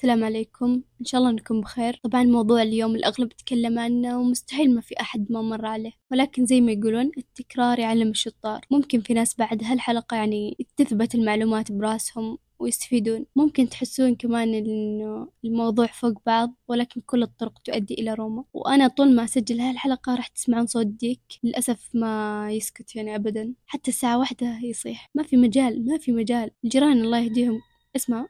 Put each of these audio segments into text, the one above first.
السلام عليكم. إن شاء الله أنكم بخير. طبعا موضوع اليوم الأغلب يتكلم عنه ومستحيل ما في أحد ما مر عليه. ولكن زي ما يقولون التكرار يعلم الشطار. ممكن في ناس بعد هالحلقة يعني تثبت المعلومات براسهم ويستفيدون. ممكن تحسون كمان إنه الموضوع فوق بعض ولكن كل الطرق تؤدي إلى روما. وأنا طول ما أسجل هالحلقة راح تسمعون صوت ديك. للأسف ما يسكت يعني أبدا. حتى الساعة واحدة يصيح. ما في مجال ما في مجال. الجيران الله يهديهم. اسمع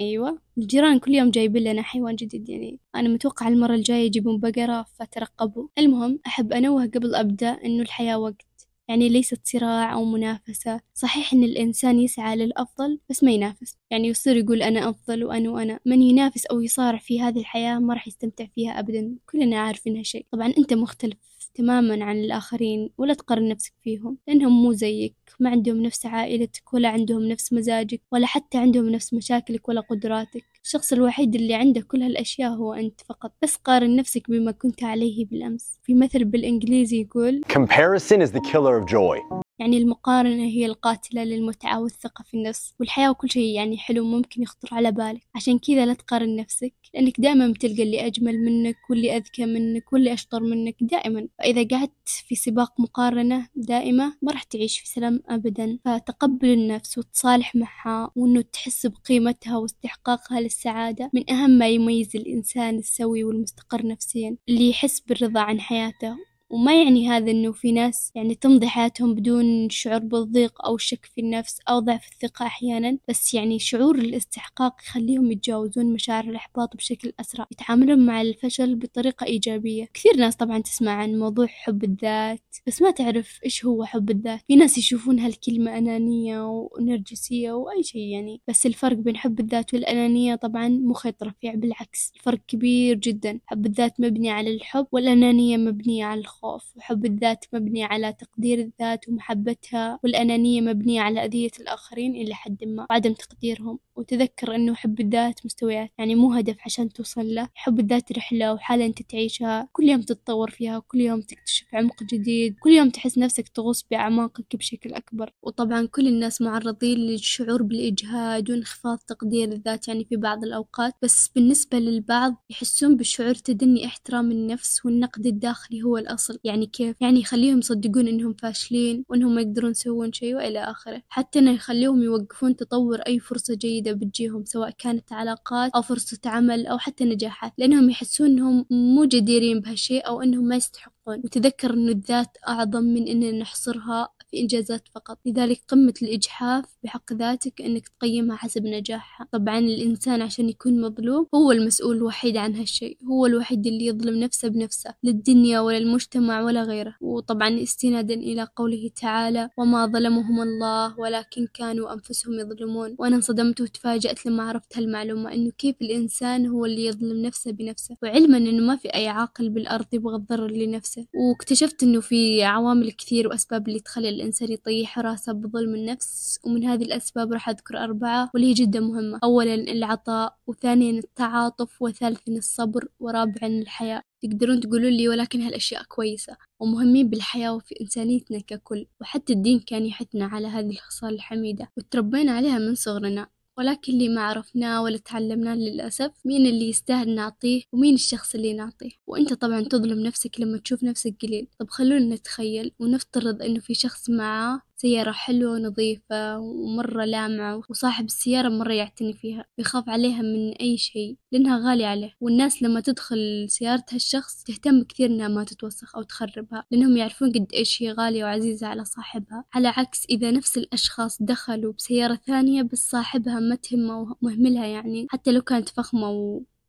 أيوة. الجيران كل يوم جايبين لنا حيوان جديد يعني أنا متوقع المرة الجاية يجيبون بقرة فترقبوا. المهم أحب أنوه قبل أبدأ إنه الحياة وقت يعني ليست صراع أو منافسة. صحيح إن الإنسان يسعى للأفضل بس ما ينافس. يعني يصير يقول أنا أفضل وأنا وأنا. من ينافس أو يصارع في هذه الحياة ما راح يستمتع فيها أبدا. كلنا عارفين هالشيء طبعا أنت مختلف تماما عن الآخرين ولا تقارن نفسك فيهم لأنهم مو زيك. ما عندهم نفس عائلتك ولا عندهم نفس مزاجك ولا حتى عندهم نفس مشاكلك ولا قدراتك. الشخص الوحيد اللي عنده كل هالأشياء هو أنت فقط. بس قارن نفسك بما كنت عليه بالأمس. في مثل بالإنجليزي يقول Comparison is the killer of joy. يعني المقارنة هي القاتلة للمتعة والثقة في النفس والحياة وكل شيء يعني حلو ممكن يخطر على بالك. عشان كذا لا تقارن نفسك لأنك دائما بتلقى اللي أجمل منك واللي أذكى منك واللي أشطر منك دائما. فإذا قعدت في سباق مقارنة دائمة ما راح تعيش في سلام أبدا. فتقبل النفس وتصالح معها وإنه تحس بقيمتها واستحقاقها للسعادة من أهم ما يميز الإنسان السوي والمستقر نفسيا اللي يحس بالرضا عن حياته. وما يعني هذا إنه في ناس يعني تمضي حياتهم بدون شعور بالضيق أو شك في النفس أو ضعف الثقة أحيانا بس يعني شعور الاستحقاق يخليهم يتجاوزون مشاعر الإحباط بشكل أسرع يتعاملون مع الفشل بطريقة إيجابية. كثير ناس طبعا تسمع عن موضوع حب الذات بس ما تعرف إيش هو حب الذات. في ناس يشوفون هالكلمة أنانية ونرجسية وأي شيء يعني بس الفرق بين حب الذات والأنانية طبعا مو خيط رفيع بالعكس الفرق كبير جدا. حب الذات مبني على الحب والأنانية مبنية على الخوف. الخوف وحب الذات مبني على تقدير الذات ومحبتها والأنانية مبنية على أذية الآخرين إلى حد ما وعدم تقديرهم. وتذكر أنه حب الذات مستويات يعني مو هدف عشان توصل له. حب الذات رحلة وحالة أنت تعيشها. كل يوم تتطور فيها كل يوم تكتشف عمق جديد. كل يوم تحس نفسك تغوص بأعماقك بشكل أكبر. وطبعا كل الناس معرضين للشعور بالإجهاد وانخفاض تقدير الذات يعني في بعض الأوقات. بس بالنسبة للبعض يحسون بالشعور تدني احترام النفس والنقد الداخلي هو الأصل. يعني كيف؟ يعني يخليهم يصدقون إنهم فاشلين وإنهم ما يقدرون يسوون شيء وإلى آخره. حتى إنه يخليهم يوقفون تطور أي فرصة جيدة بتجيهم سواء كانت علاقات أو فرصة عمل أو حتى نجاحات. لأنهم يحسون إنهم مو جديرين بهالشيء أو إنهم ما يستحقون. وتذكر إنه الذات أعظم من إننا نحصرها في إنجازات فقط. لذلك قمة الإجحاف بحق ذاتك إنك تقيمها حسب نجاحها. طبعا الإنسان عشان يكون مظلوم هو المسؤول الوحيد عن هالشيء. هو الوحيد اللي يظلم نفسه بنفسه للدنيا ولا المجتمع ولا غيره. وطبعا استنادا إلى قوله تعالى وما ظلمهم الله ولكن كانوا أنفسهم يظلمون وأنا انصدمت وتفاجأت لما عرفت هالمعلومة إنه كيف الإنسان هو اللي يظلم نفسه بنفسه. وعلما إنه ما في أي عاقل بالأرض يبغى الضرر لنفسه. واكتشفت إنه في عوامل كثير وأسباب اللي تخلي الإنسان يطيح راسه بظلم النفس ومن هذه الأسباب راح أذكر أربعة واللي هي جدا مهمة. أولا العطاء وثانيا التعاطف وثالثا الصبر ورابعا الحياة. تقدرون تقولون لي ولكن هالأشياء كويسة. ومهمين بالحياة وفي إنسانيتنا ككل. وحتى الدين كان يحثنا على هذه الخصال الحميدة. وتربينا عليها من صغرنا. ولكن اللي ما عرفناه ولا تعلمناه للأسف مين اللي يستاهل نعطيه ومين الشخص اللي نعطيه وأنت طبعا تظلم نفسك لما تشوف نفسك قليل. طب خلونا نتخيل ونفترض إنه في شخص معاه سيارة حلوة ونظيفة ومرة لامعة وصاحب السيارة مرة يعتني فيها ويخاف عليها من أي شيء لأنها غالية عليه. والناس لما تدخل سيارة هالشخص تهتم كثير إنها ما تتوسخ أو تخربها لأنهم يعرفون قد إيش هي غالية وعزيزة على صاحبها. على عكس إذا نفس الأشخاص دخلوا بسيارة ثانية بس صاحبها ما تهمه ومهملها يعني حتى لو كانت فخمة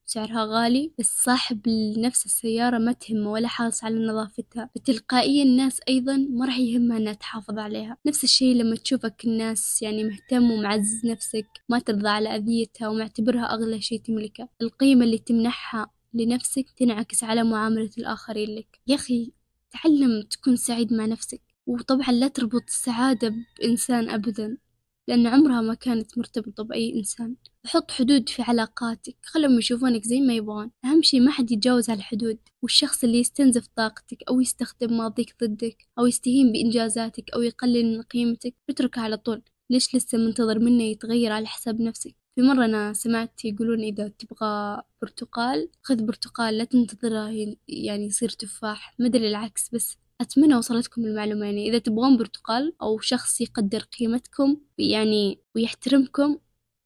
سعرها غالي بس صاحب نفس السيارة ما تهمه ولا حرص على نظافتها. فتلقائيا الناس أيضا ما راح يهمها إنها تحافظ عليها. نفس الشيء لما تشوفك الناس يعني مهتم ومعزز نفسك ما ترضى على أذيتها ومعتبرها أغلى شيء تملكه. القيمة اللي تمنحها لنفسك تنعكس على معاملة الآخرين لك. يا أخي تعلم تكون سعيد مع نفسك. وطبعا لا تربط السعادة بإنسان أبدا. لأن عمرها ما كانت مرتبطة بأي إنسان. حط حدود في علاقاتك. خلهم يشوفونك زي ما يبغون. أهم شي ما حد يتجاوز هالحدود. والشخص اللي يستنزف طاقتك أو يستخدم ماضيك ضدك أو يستهين بإنجازاتك أو يقلل من قيمتك اتركه على طول. ليش لسه منتظر منه يتغير على حساب نفسك؟ في مرة أنا سمعت يقولون إذا تبغى برتقال خذ برتقال لا تنتظره يعني يصير تفاح. مدري العكس بس أتمنى وصلتكم المعلومة. يعني إذا تبغون برتقال أو شخص يقدر قيمتكم يعني ويحترمكم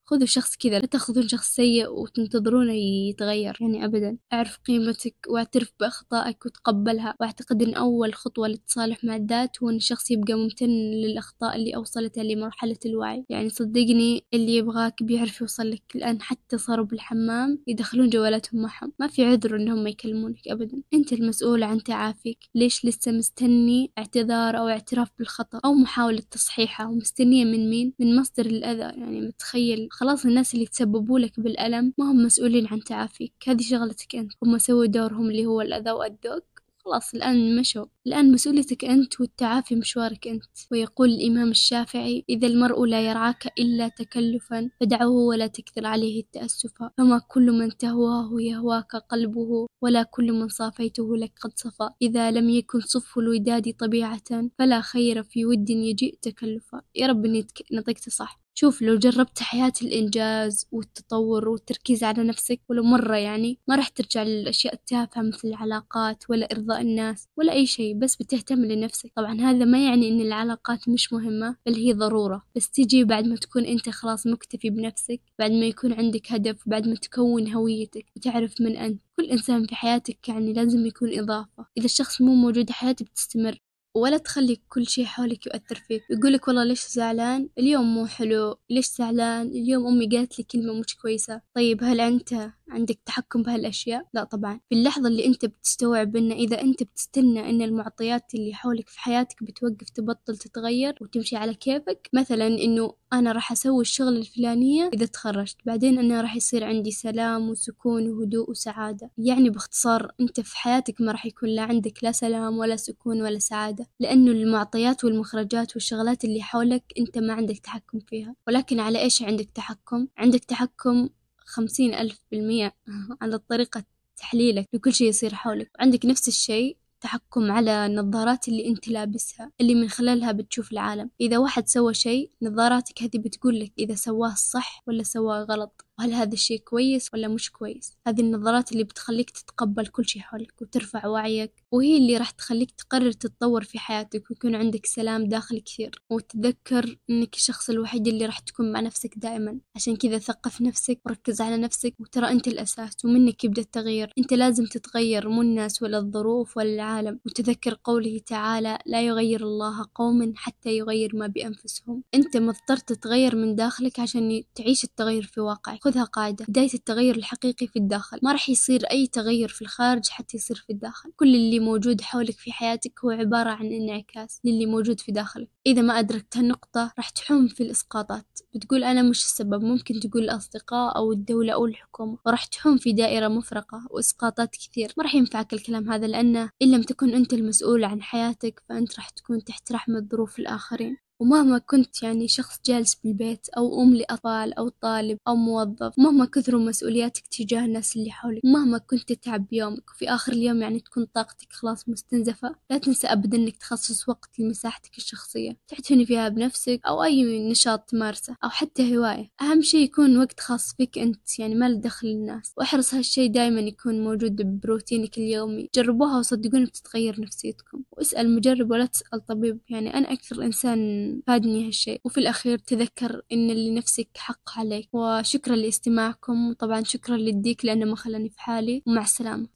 خذوا شخص كذا لا تاخذون شخص سيء وتنتظرونه يتغير. يعني أبدا أعرف قيمتك واعترف بأخطائك وتقبلها. وأعتقد أن أول خطوة للتصالح مع الذات هو أن الشخص يبقى ممتن للأخطاء اللي أوصلته لمرحلة الوعي. يعني صدقني اللي يبغاك بيعرف يوصل لك الآن حتى صاروا بالحمام يدخلون جوالاتهم معهم. ما في عذر إنهم ما يكلمونك أبدا. أنت المسؤول عن تعافيك. ليش لسه مستني اعتذار أو اعتراف بالخطأ أو محاولة تصحيحه؟ ومستنية من مين؟ من مصدر الأذى. يعني متخيل خلاص الناس اللي تسببوا لك بالألم ما هم مسؤولين عن تعافيك. هذه شغلتك أنت. هم سووا دورهم اللي هو الأذى وأدوك خلاص الآن مشوا. الآن مسؤوليتك أنت والتعافي مشوارك أنت. ويقول الإمام الشافعي إذا المرء لا يرعاك إلا تكلفا فدعه ولا تكثر عليه التأسفا فما كل من تهواه يهواك قلبه ولا كل من صافيته لك قد صفى. إذا لم يكن صف الوداد طبيعة فلا خير في ود يجيء تكلفا. يا رب تك- نطقت صح. شوف لو جربت حياة الإنجاز والتطور والتركيز على نفسك ولو مرة يعني ما راح ترجع للأشياء التافهة مثل العلاقات ولا إرضاء الناس ولا أي شيء بس بتهتم لنفسك. طبعا هذا ما يعني إن العلاقات مش مهمة بل هي ضرورة. بس تجي بعد ما تكون أنت خلاص مكتفي بنفسك بعد ما يكون عندك هدف بعد ما تكون هويتك وتعرف من أنت. كل إنسان في حياتك يعني لازم يكون إضافة. إذا الشخص مو موجود حياتك بتستمر. ولا تخلي كل شي حولك يؤثر فيك. يقولك والله ليش زعلان؟ اليوم مو حلو. ليش زعلان؟ اليوم أمي قالت لي كلمة مش كويسة. طيب هل أنت عندك تحكم بهالأشياء؟ لا طبعا. في اللحظة اللي أنت بتستوعب إن إذا أنت بتستنى إن المعطيات اللي حولك في حياتك بتوقف تبطل تتغير وتمشي على كيفك مثلا إنه أنا راح أسوي الشغل الفلانية إذا تخرجت. بعدين أنا راح يصير عندي سلام وسكون وهدوء وسعادة. يعني باختصار أنت في حياتك ما راح يكون لا عندك لا سلام ولا سكون ولا سعادة لأنه المعطيات والمخرجات والشغلات اللي حولك أنت ما عندك تحكم فيها. ولكن على إيش عندك تحكم؟ عندك تحكم خمسين ألف بالمية على طريقة تحليلك لكل شيء يصير حولك. عندك نفس الشيء تحكم على النظارات اللي أنت لابسها اللي من خلالها بتشوف العالم. إذا واحد سوى شيء نظاراتك هذه بتقول لك إذا سواه صح ولا سواه غلط. وهل هذا الشيء كويس ولا مش كويس؟ هذه النظرات اللي بتخليك تتقبل كل شيء حولك وترفع وعيك وهي اللي راح تخليك تقرر تتطور في حياتك ويكون عندك سلام داخلي كثير. وتتذكر إنك الشخص الوحيد اللي راح تكون مع نفسك دائما. عشان كذا ثقف نفسك وركز على نفسك وترى أنت الأساس ومنك يبدأ التغيير. أنت لازم تتغير مو الناس ولا الظروف ولا العالم. وتذكر قوله تعالى لا يغير الله قوم حتى يغير ما بأنفسهم أنت مضطر تتغير من داخلك عشان تعيش التغير في واقعك. خذها قاعدة. بداية التغير الحقيقي في الداخل. ما راح يصير أي تغير في الخارج حتى يصير في الداخل. كل اللي موجود حولك في حياتك هو عبارة عن انعكاس للي موجود في داخلك. إذا ما أدركت هالنقطة راح تحوم في الإسقاطات. بتقول أنا مش السبب. ممكن تقول الأصدقاء أو الدولة أو الحكومة. وراح تحوم في دائرة مفرقة وإسقاطات كثير. ما راح ينفعك الكلام هذا لأنه إن لم تكن أنت المسؤول عن حياتك فأنت راح تكون تحت رحمة ظروف الآخرين. ومهما كنت يعني شخص جالس بالبيت أو أم لأطفال أو طالب أو موظف مهما كثروا مسؤولياتك تجاه الناس اللي حولك مهما كنت تتعب بيومك وفي آخر اليوم يعني تكون طاقتك خلاص مستنزفة لا تنسى أبدا إنك تخصص وقت لمساحتك الشخصية تعتني فيها بنفسك أو أي نشاط تمارسه أو حتى هواية. أهم شيء يكون وقت خاص فيك أنت يعني ما له دخل الناس واحرص هالشي دايما يكون موجود بروتينك اليومي. جربوها وصدقوني بتتغير نفسيتكم. واسأل مجرب ولا تسأل طبيب. يعني أنا أكثر إنسان فادني هالشيء. وفي الأخير تذكر إن اللي نفسك حق عليك. وشكرا لاستماعكم. وطبعا شكرا للديك لأنه ما خلاني في حالي. ومع السلامة.